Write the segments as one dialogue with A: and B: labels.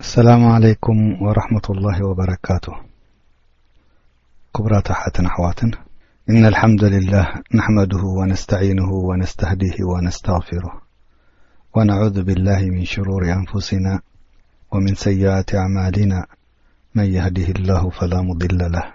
A: السلام عليكم ورحمة الله وبركاته كبراة حة أحواة إن الحمد لله نحمده ونستعينه ونستهديه ونستغفره ونعوذ بالله من شرور أنفسنا ومن سيئات أعمالنا من يهده الله فلا مضل له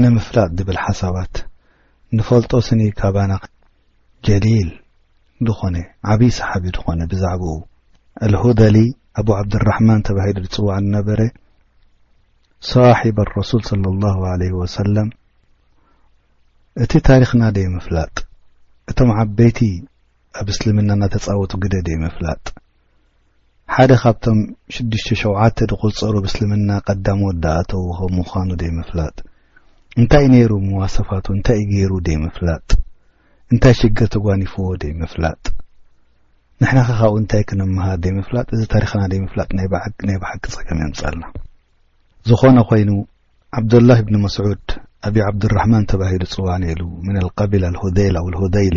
A: ንምፍላጥ ድብል ሓሳባት ንፈልጦ ስኒ ካባና ጀሊል ድኾነ ዓብይ ሰሓቢ ድኾነ ብዛዕባኡ ኣልሁደሊ ኣቡ ዓብድራሕማን ተባሂሉ ዝፅዋዕ ዝነበረ ሳሒብ ኣረሱል صለ ላሁ ዓለይህ ወሰለም እቲ ታሪክና ደይ ምፍላጥ እቶም ዓበይቲ ኣብ እስልምና እናተፃወቱ ግደ ደይ ምፍላጥ ሓደ ካብቶም ሽዱሽተ ሸውዓተ ድቁጸሩ ብእስልምና ቀዳም ወዲ ኣተዉ ከም ምዃኑ ደይምፍላጥ እንታይ ነይሩ ምዋሰፋቱ እንታይ ገይሩ ደይምፍላጥ እንታይ ሽግር ተጓኒፍዎ ደይምፍላጥ ንሕናኸ ካብኡ እንታይ ክንምሃር ደይምፍላጥ እዚ ታሪኽና ደይምፍላጥ ናይ ብሓቂ ጸገም የምጻልና ዝኾነ ኮይኑ ዓብዱላህ ብኒ መስዑድ ኣቢ ዓብዱራሕማን ተባሂሉ ጽዋ ነይሉ ምን ኣልቀቢላ ኣልሁደይል ኣው ልሁደይሊ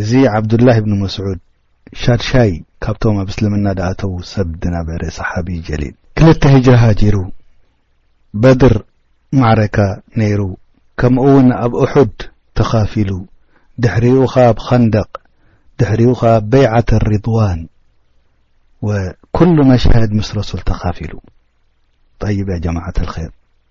A: እዚ ዓብዱላህ ኢብኑ መስዑድ ሻድሻይ ካብቶም ኣብ እስልምና ድኣተዉ ሰብ ድነበረ ሰሓቢ ጀሊል። ክልተ ሂጅራ ሃጂሩ፣ በድር ማዕረካ ነይሩ ከምኡውን ኣብ ኡሑድ ተኻፊሉ ድሕሪኡ ኸኣ ኣብ ኸንደቕ ድሕሪኡ ኸኣ ኣብ በይዓተ ሪድዋን ወኩሉ መሻህድ ምስ ረሱል ተኻፊሉ። ጠይብ ያ ጀማዓት ኣልኸይር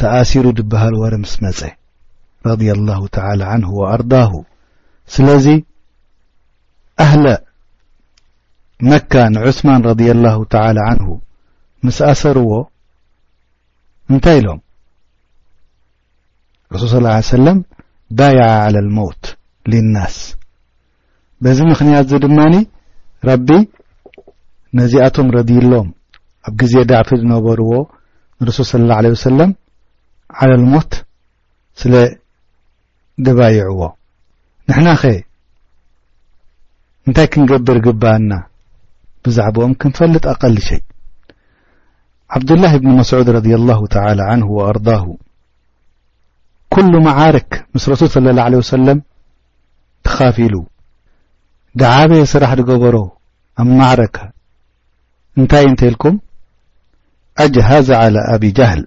A: ተኣሲሩ ድበሃል ወረ ምስ መጸ ረድያ ላሁ ተላ ዓንሁ ወኣርዳሁ ስለዚ ኣህለ መካ ንዑስማን ረድያ ላሁ ተላ ዓንሁ ምስ ኣሰርዎ እንታይ ኢሎም ረሱል ስ ሰለም ባይዓ ዓላ ልሞውት ልናስ በዚ ምኽንያትዚ ድማ ረቢ ነዚኣቶም ረድይሎም ኣብ ግዜ ዳዕፊ ዝነበርዎ ንረሱል ስለ ላ ለ ወሰለም ዓለልሞት ስለ ደባይዕዎ ንሕናኸ እንታይ ክንገብር ግባኣና ብዛዕባኦም ክንፈልጥ ኣቐል ሸይ ዓብዱላህ እብኒ መስዑድ ረድ ላሁ ተላ ዓን ወኣርዳሁ ኩሉ መዓርክ ምስ ረሱል ስለ ላ ለ ወሰለም ተኻፊሉ ድዓበየ ስራሕ ድገበሮ ኣብ ማዕረካ እንታይ እንተልኩም ኣጅሃዘ ዓላ ኣቢ ጃህል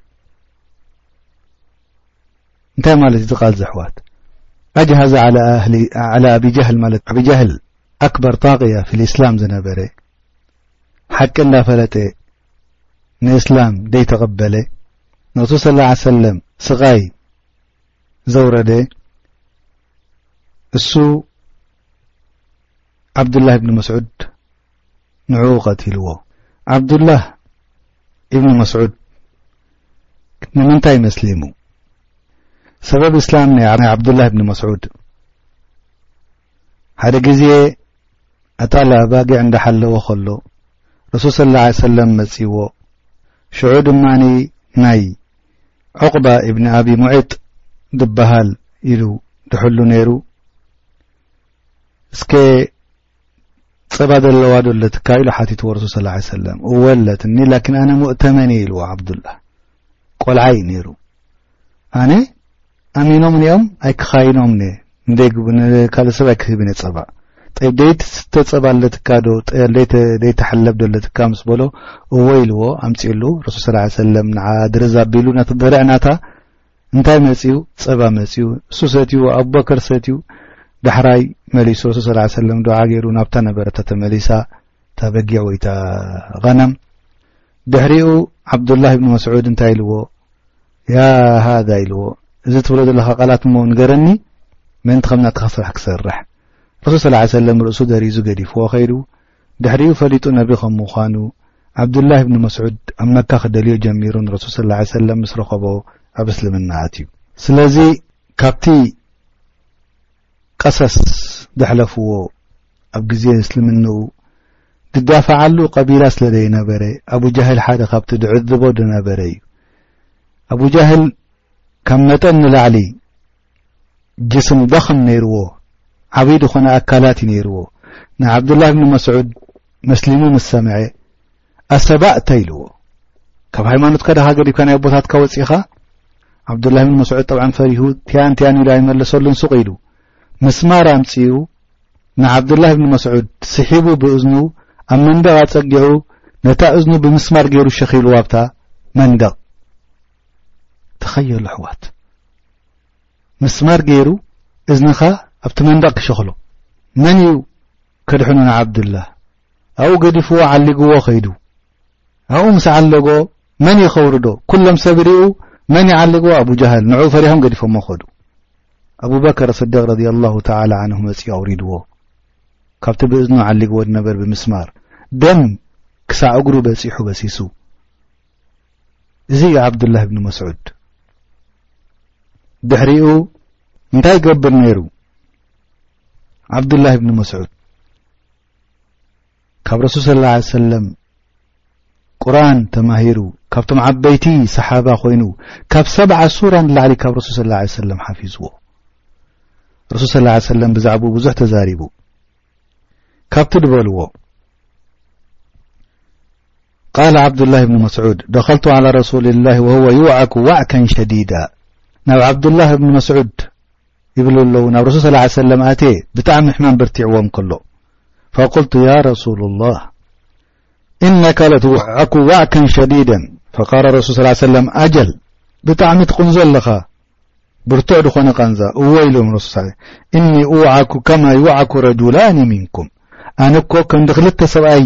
A: እንታይ ማለት እዚ ቃል ዘሕዋት ኣጅሃዘ ዓላ ኣቢ ጃህል ማለት ኣቢ ጃህል ኣክበር ጣቅያ ፊ ልእስላም ዝነበረ ሓቂ እንዳፈለጠ ንእስላም ደይተቐበለ ንረሱል ስ ሰለም ስቓይ ዘውረደ እሱ ዓብዱላህ እብኒ መስዑድ ንዕኡ ቀቲልዎ ዓብዱላህ እብኒ መስዑድ ንምንታይ መስሊሙ ሰበብ እስላም ናይ ዓብዱላህ እብኒ መስዑድ ሓደ ግዜ ኣታ ኣባጊዕ እንዳሓለወ ከሎ ረሱል ስለ ላ ለ ሰለም መጺዎ ሽዑ ድማ ናይ ዑቕባ እብኒ ኣቢ ሙዒጥ ድበሃል ኢሉ ድሕሉ ነይሩ እስከ ጸባ ዘለዋ ዶ ኣለትካ ኢሉ ሓቲትዎ ረሱል ስ ላ ሰለም እወ ኣለትኒ ላኪን ኣነ ሙእተመን ኢልዎ ዓብዱላ ቆልዓይ ነይሩ ኣነ ኣሚኖምኒ እዮም ኣይክካይኖምኒ ንካልእ ሰብ ኣይክህብን እየ ፀባ ጠይብ ደይትስተ ፀባ ኣለትካ ዶ ደይተሓለብ ዶ ኣለትካ ምስ በሎ እወ ኢልዎ ኣምፅእሉ ረሱል ስላ ሰለም ንዓ ድርዝ ኣቢሉ ና ደርዕናታ እንታይ መፅዩ ፀባ መፅዩ እሱ ሰትዩ ኣቡበከር ሰትዩ ዳሕራይ መሊሱ ረሱል ስላ ሰለም ዱዓ ገይሩ ናብታ ነበረታ ተመሊሳ እታ በጊዕ ወይታ غነም ድሕሪኡ ዓብዱላህ ብን መስዑድ እንታይ ኢልዎ ያሃዛ ኢልዎ እዚ ትብሎ ዘለካ ቃላት እሞ ንገረኒ ምእንቲ ከም ናትካ ስራሕ ክሰርሕ ረሱል ስላ ሰለም ርእሱ ደሪዙ ገዲፍዎ ከይዱ ድሕሪኡ ፈሊጡ ነቢ ከም ምዃኑ ዓብዱላህ እብኒ መስዑድ ኣብ መካ ክደልዮ ጀሚሩ ንረሱል ስላ ሰለም ምስ ረኸቦ ኣብ እስልምና ኣትዩ ስለዚ ካብቲ ቀሰስ ዘሕለፍዎ ኣብ ግዜ እስልምንኡ ዝዳፋዓሉ ቀቢላ ስለ ዘይነበረ ኣቡጃህል ሓደ ካብቲ ዝዕዝቦ ዝነበረ እዩ ኣቡጃህል ካብ መጠን ንላዕሊ ጅስም ضኽም ነይርዎ ዓብዪ ዝኾነ ኣካላት እዩ ነይርዎ ንዓብዱላህ ብኒ መስዑድ መስሊሙ ምስ ሰምዐ ኣሰባእታ ኢልዎ ካብ ሃይማኖት ከዳኻ ገዲብካ ናይ ኣቦታትካ ወፂእኻ ዓብዱላህ ብኒ መስዑድ ጠብዓ ፈሪሁ ትያን ትያን ኢሉ ኣይመለሰሉን ሱቕ ኢሉ ምስ ማር ኣምፅኡ ንዓብዱላህ ብን መስዑድ ስሒቡ ብእዝኑ ኣብ መንደቕ ኣጸጊዑ ነታ እዝኑ ብምስማር ገይሩ ሸኺልዋ ኣብታ መንደቕ ተኸየሉ ኣሕዋት ምስማር ገይሩ እዝንኻ ኣብቲ መንደቕ ክሸኽሎ መን እዩ ከድሕኑ ንዓብዱላህ ኣብኡ ገዲፍዎ ዓሊግዎ ኸይዱ ኣብኡ ምስ ዓለጎ መን እዩ ከውርዶ ኩሎም ሰብ ሪኡ መን ይዓልግዎ ኣቡጃሃል ንዕኡ ፈሪሖም ገዲፎሞ ከዱ ኣቡበከር ስደቅ ረድ ላሁ ተላ ዓንሁ መፅኡ ኣውሪድዎ ካብቲ ብእዝኑ ዓሊግዎ ዝነበር ብምስማር ደም ክሳዕ እግሩ በፂሑ በሲሱ እዚ እዩ ዓብዱላህ ብኒ መስዑድ ድሕሪኡ እንታይ ይገብር ነይሩ ዓብዱላህ ብኒ መስዑድ ካብ ረሱል ስለ ላ ሰለም ቁርን ተማሂሩ ካብቶም ዓበይቲ ሰሓባ ኮይኑ ካብ ሰብዓ ሱራ ንላዕሊ ካብ ረሱል ስለ ላ ሰለም ሓፊዝዎ ረሱል ስለ ላ ሰለም ብዛዕባ ብዙሕ ተዛሪቡ ካብቲ ድበልዎ ቃል ዓብዱላህ ብኒ መስዑድ ደኸልቱ ዓላ ረሱሊ ላ ወህወ ይውዓኩ ዋዕከን ሸዲዳ ናብ ዓብዱላህ ብኒ መስዑድ ይብሉ ኣለዉ ናብ ረሱል ስ ሰለም ኣትየ ብጣዕሚ ሕማም በርቲዕዎም ከሎ ፈቁልቱ ያ ረሱሉ ላህ እነካ ለትውዓኩ ዋዕከን ሸዲደን ፈቃረ ረሱል ስ ሰለም ኣጀል ብጣዕሚ ትቕንዞ ኣለኻ ብርቱዕ ድኾነ ቃንዛ እወ ኢሎም ረሱል ስ እኒ እውዓኩ ከማ ይውዓኩ ረጁላኒ ምንኩም ኣነ እኮ ከምዲ ክልተ ሰብኣይ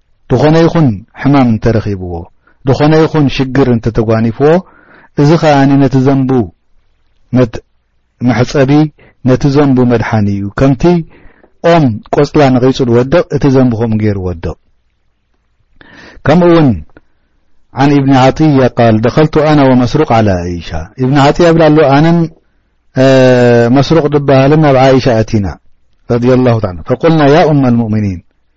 A: ድኾነ ይኹን ሕማም እንተረኺብዎ ድኾነ ይኹን ሽግር እንተተጓኒፍዎ እዚ ከኣ ነቲ ዘንቡ መሕጸቢ ነቲ ዘንቡ መድሓኒ እዩ ከምቲ ኦም ቆጽላ ነቒጹ ዝወድቕ እቲ ዘንቢ ከምኡ ገይሩ ወድቕ ከምኡ ውን ዓን እብኒ ዓጥያ ቃል ደኸልቱ ኣና ወመስሩቅ ዓላ ኣይሻ እብኒ ዓጥያ ይብላ ኣሎ ኣነን መስሩቅ ድበሃልን ናብ ዓይሻ ኣቲና ረድ ላ ተ ፈቁልና ያ እማ ልሙእምኒን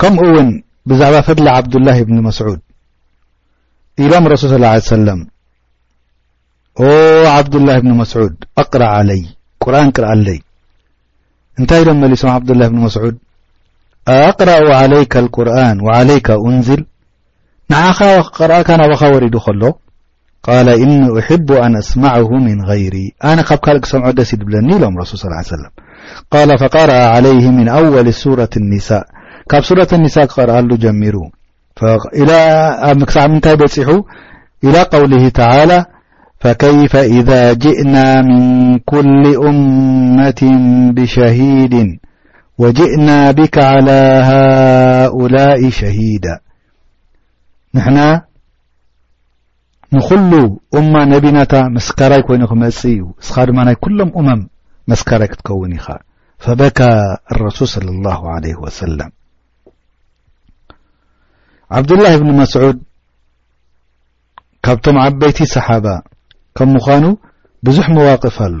A: ከምኡ ውን ብዛዕባ ፈድሊ ዓብዱላህ ብኒ መስዑድ ኢሎም ረሱል ስ ለ ሰለም ኦ ዓብዱላህ ብኒ መስዑድ ኣቅረ ዓለይ ቁርን ቅርኣለይ እንታይ ኢሎም መሊሶም ዓብዱላህ ብኒ መስዑድ ኣቅራኡ ዓለይካ ቁርን ዓለይካ እንዝል ንዓኻ ክቀርኣካ ናባኻ ወሪዱ ከሎ قال إني أحب أن أسمعه من غيري أنا قب كلق سمع دس يدبلني لم رسول صلىله عليه وسلم قال فقرأ عليه من أول صورة النساء كب صورة النساء قرأله جمير كص نتي بحو إلى قوله تعالى فكيف إذا جئنا من كل أمة بشهيد وجئنا بك على هؤلاء شهيدا نن ንኹሉ እማ ነቢናታ መስካራይ ኮይኑ ክመጽእ እዩ እስኻ ድማ ናይ ኩሎም እመም መስካራይ ክትከውን ኢኻ ፈበካ ረሱል صለ ላሁ ለ ወሰለም ዓብዱላህ እብኒ መስዑድ ካብቶም ዓበይቲ ሰሓባ ከም ምዃኑ ብዙሕ መዋቅፍ ኣሎ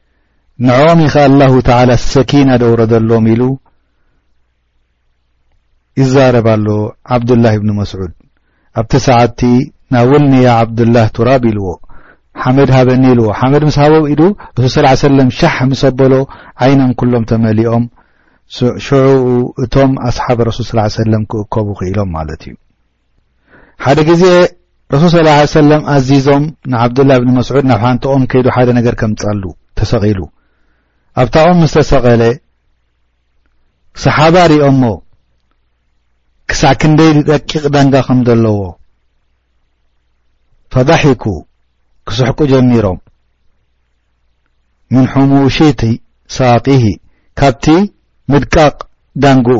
A: ንዖኦም ኢኻ ኣላሁ ተዓላ ሰኪና ደውረደሎም ኢሉ ይዛረብ ኣሎ ዓብዱላህ ብኒ መስዑድ ኣብቲ ሰዓቲ ናውልኒ ያ ዓብዱላህ ቱራብ ኢልዎ ሓመድ ሃበኒ ኢልዎ ሓመድ ምስ ሃቦ ኢዱ ሱ ስ ሰለም ሻሕ ምስ ኣበሎ ዓይኖም ኩሎም ተመሊኦም ሽዑኡ እቶም ኣስሓብ ረሱል ስ ሰለም ክእከቡ ክኢሎም ማለት እዩ ሓደ ግዜ ረሱል ስለ ላ ሰለም ኣዚዞም ንዓብዱላ ብኒ መስዑድ ናብ ሓንቲ ኦም ከይዱ ሓደ ነገር ከምጻሉ ተሰቒሉ ኣብታ ኦም ምስ ተሰቐለ ሰሓባ ሪኦሞ ክሳዕ ክንደይ ደቂቕ ዳንጋ ከም ዘለዎ ፈዳሒኩ ክስሕቁ ጀሚሮም ምን ሕሙሽቲ ሳቂሂ ካብቲ ምድቃቕ ዳንግኡ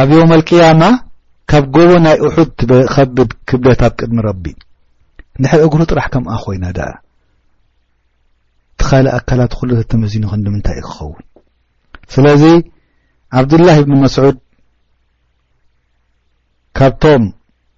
A: ኣብ ዮውም ኣልቅያማ ካብ ጎቦ ናይ ኡሑድ ትኸብድ ክብደት ኣብ ቅድሚ ረቢ ንድሕሪ እግሩ ጥራሕ ከምኣ ኮይና ደኣ እቲ ካልእ ኣካላት ኩሉ ተተመዚኑ ክንዲምንታይ እዩ ክኸውን ስለዚ ዓብዱላህ ብኒ መስዑድ ካብቶም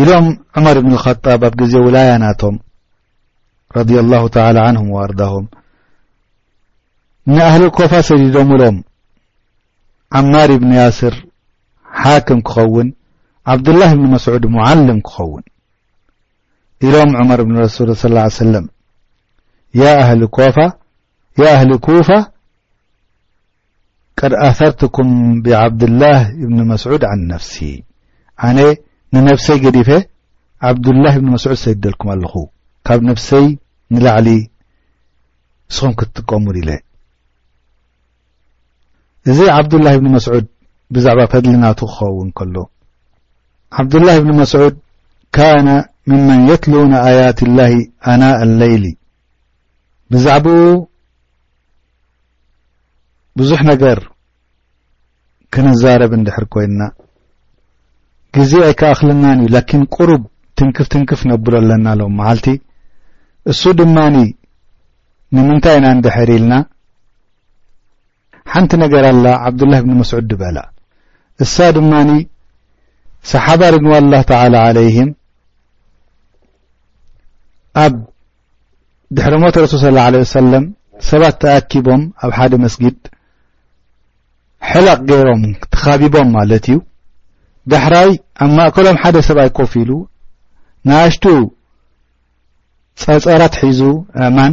A: ኢሎም ዑመር እብን ጣብ ኣብ ግዜ ውላያ ናቶም ረድ ላሁ ተላ ዓንሁም ወኣርዳሁም ንኣህሊ ኮፋ ሰዲዶምሎም ዓማር እብኒ ያስር ሓክም ክኸውን ዓብዱላህ እብኒ መስዑድ ሙዓልም ክኸውን ኢሎም ዑመር እብን ረሱል ስ ሰለም ያ ኣህሊ ኮፋ ያ ኣህሊ ኩፋ ቀድ ኣሰርትኩም ብዓብድላህ እብኒ መስዑድ ዓን ነፍሲ ኣነ ንነብሰይ ገዲፈ ዓብዱላህ እብኒ መስዑድ ሰዲደልኩም ኣለኹ ካብ ነብሰይ ንላዕሊ ንስኹም ክትጥቀሙ ኢለ እዚ ዓብዱላህ እብኒ መስዑድ ብዛዕባ ፈድሊ ናቱ ክኸውን ከሎ ዓብዱላህ እብኒ መስዑድ ካነ ምመን የትሉነ ኣያት ላሂ ኣናእ ለይሊ ብዛዕባኡ ብዙሕ ነገር ክንዛረብ እንድሕር ኮይንና ግዜ ኣይከኣክልናን እዩ ላኪን ቅሩብ ትንክፍ ትንክፍ ነብሎ ኣለና ሎ መዓልቲ እሱ ድማ ንምንታይ ኢና እንድሕር ኢልና ሓንቲ ነገር ኣላ ዓብዱላህ ብኒ መስዑድ ድበላ እሳ ድማ ሰሓባ ርድዋ ላ ተላ ለይህም ኣብ ድሕሪ ሞት ረሱል صለ ላه ለ ሰለም ሰባት ተኣኪቦም ኣብ ሓደ መስጊድ ሕለቕ ገይሮም ተኻቢቦም ማለት እዩ ዳሕራይ ኣብ ማእከሎም ሓደ ሰብኣይ ኮፍ ኢሉ ንኣሽቱ ጸጸራት ሒዙ እማን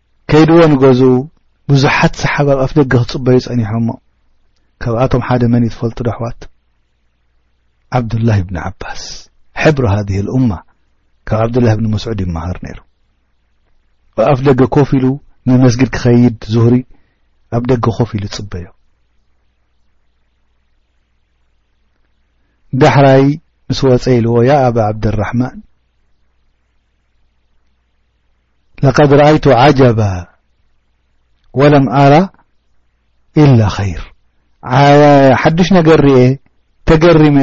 A: ከይድዎ ንገዝኡ ብዙሓት ሰሓብ ኣብ ኣፍ ደገ ክጽበዩ ጸኒሖሞ ካብኣቶም ሓደ መን ትፈልጡ ዶ ኣሕዋት ዓብዱላህ ብኒ ዓባስ ሕብሪ ሃ ልእማ ካብ ዓብዱላህ ብኒ መስዑድ ይመሃር ነይሩ ብኣፍ ደገ ኮፍ ኢሉ ንመስጊድ ክኸይድ ዙህሪ ኣብ ደገ ኮፍ ኢሉ ጽበዮ ዳሕራይ ምስ ወፀ ኢልዎ ያ ኣባ ዓብድራሕማን ለቀድ ረኣይቱ ዓጀባ ወለም ኣራ ኢላ ኸይር ሓዱሽ ነገር ርኤ ተገሪመ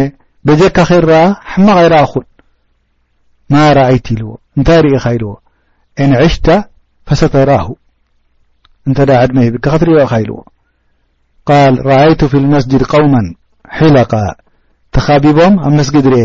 A: በጀካ ኸይር ረኣ ሕማቕ ኣይረኣኹን ማ ረኣይት ኢልዎ እንታይ ርኢኻ ኢልዎ እንዕሽታ ፈሰተራሁ እንተ ዕድመ ሂብካ ክትሪኦኻ ኢልዎ ቃል ረኣይቱ ፊ ልመስጅድ ቀውመን ሒለቃ ተኻቢቦም ኣብ መስጊድ ርኤ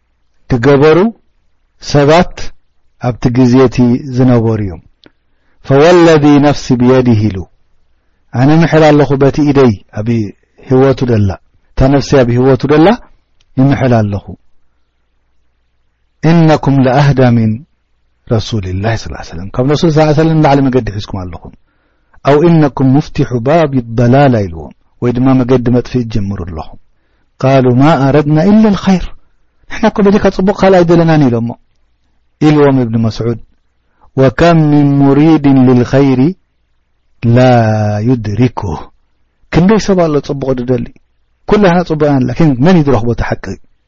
A: ድገበሩ ሰባት ኣብቲ ግዜ እቲ ዝነበሩ እዮም ፈወለዲ ነፍሲ ብየዲህ ኢሉ ኣነ ምሕር ኣለኹ በቲ ኢደይ ኣብ ህወቱ ደላ እታ ነፍሲ ኣብ ህወቱ ደላ ይምሕል ኣለኹ እነኩም ለኣህዳ ምን ረሱል ላ ስ ሰለም ካብ ረሱል ስ ሰለም ንላዕሊ መገዲ ሒዝኩም ኣለኹም ኣው ኢነኩም ሙፍቲሑ ባቢ ላላ ኢልዎም ወይ ድማ መገዲ መጥፍኢት ጀምሩ ኣለኹም ቃሉ ማ ኣረድና ኢለ ልኸይር ንሕና እኮ በጀካ ጽቡቕ ካልእ ኣይደለናን ኢሎሞ ኢልዎም እብኒ መስዑድ ወከም ምን ሙሪድ ልልኸይሪ ላ ዩድሪኩ ክንደይ ሰብ ኣሎ ጽቡቕ ድደሊ ኩላህና ጽቡቕ ኢና ላኪን መን ዩ ድረኽቦ ተሓቂ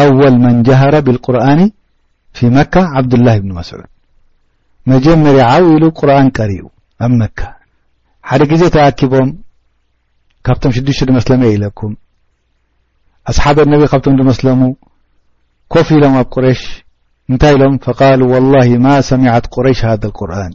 A: ኣወል መን ጀሃረ ብልቁርኣኒ ፊ መካ ዓብዱላሂ ብን መስዑድ መጀመርያ ዓው ኢሉ ቁርኣን ቀሪኡ ኣብ መካ ሓደ ግዜ ተኣኪቦም ካብቶም ሽዱሽተ ድመስለመ እየ ኢለኩም ኣስሓበ ነቢ ካብቶም ድመስለሙ ኮፍ ኢሎም ኣብ ቁረሽ እንታይ ኢሎም ፈቃሉ ወላሂ ማ ሰሚዐት ቁረሽ ሃደ ቁርን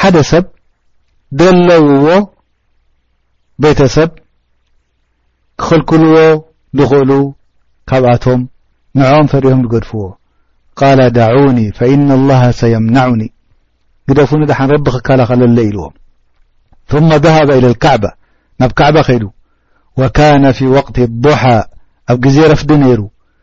A: ሓደ ሰብ ደለውዎ ቤተሰብ ክኽልክልዎ ዝኽእሉ ካብኣቶም ንዕኦም ፈሪሆም ዝገድፍዎ ቃል ዳዑኒ ፈኢና ላሃ ሰየምናዑኒ ግደፉኒ ድሓን ረቢ ክከላኸለለ ኢልዎም ثመ ذሃበ ኢለ ልካዕባ ናብ ካዕባ ከይዱ ወካነ ፊ ወቅት ضሓ ኣብ ግዜ ረፍዲ ነይሩ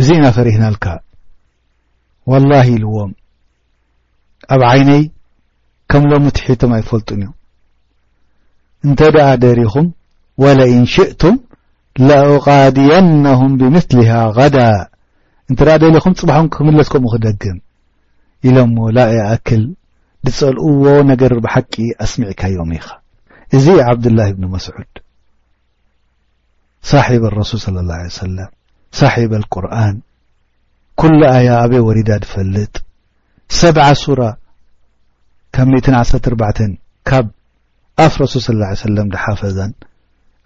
A: እዚ ኢና ፈሪህናልካ ዋላሂ ኢልዎም ኣብ ዓይነይ ከም ሎሚ ትሒቶም ኣይፈልጡን እዮም እንተ ደኣ ደሪኹም ወለኢን ሽእቱም ለኡቃድየነሁም ብምስሊሃ ጋዳ እንተ ደኣ ደሊኹም ፅባሖም ክምለስ ከምኡ ክደግም ኢሎሞ ላኣክል ዝፀልእዎ ነገር ብሓቂ ኣስሚዕካዮም ኢኻ እዚ ዓብዱላህ እብኒ መስዑድ ሳሒብ ረሱል ሰለላሁ ዓለይሂ ወሰለም ሳሒብ ኣልቁርኣን ኩሉ ኣያ ኣበይ ወሪዳ ድፈልጥ ሰብዓ ሱራ ካብ ሚእትን ዓሰርተ ኣርባዕተን ካብ ኣፍ ረሱል ስለ ላ ሰለም ድሓፈዛን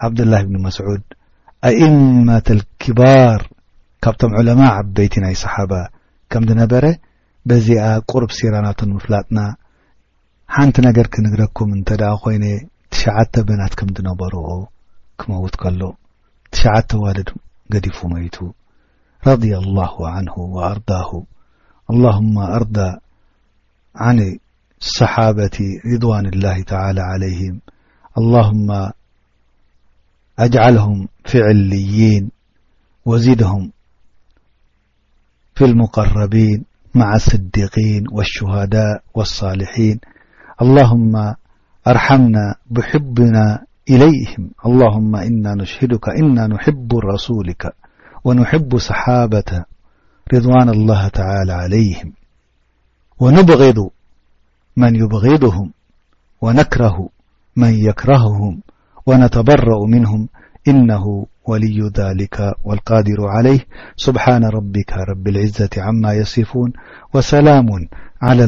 A: ዓብዱላህ ብኒ መስዑድ ኣእመት ልክባር ካብቶም ዑለማ ዓበይቲ ናይ ሰሓባ ከም ድነበረ በዚኣ ቁርብ ሲራናቱን ምፍላጥና ሓንቲ ነገር ክንግረኩም እንተ ደኣ ኮይነ ትሽዓተ በናት ከም ዝነበርኦ ክመውት ከሎ ትሽዓተ ኣዋልድ ገዲፉ መይቱ ረድያ ኣላሁ ዓንሁ ወኣርዳሁ ኣላሁማ ኣርዳ ዓን ሰሓበት ሪድዋን ላሂ ተዓላ ዓለይህም ኣላሁማ ኣጅዓልሁም ፊዕልይን ወዚድሁም في المقربين مع الصديقين والشهداء والصالحين اللهم أرحمنا بحبنا إليهم اللهم إنا نشهدك إنا نحب رسولك ونحب صحابة رضوان الله تعالى عليهم ونبغض من يبغضهم ونكره من يكرههم ونتبرأ منهم إنه ولي ذلك والقادر عليه سبحان ربك رب العزة عما يصفون وسلام عى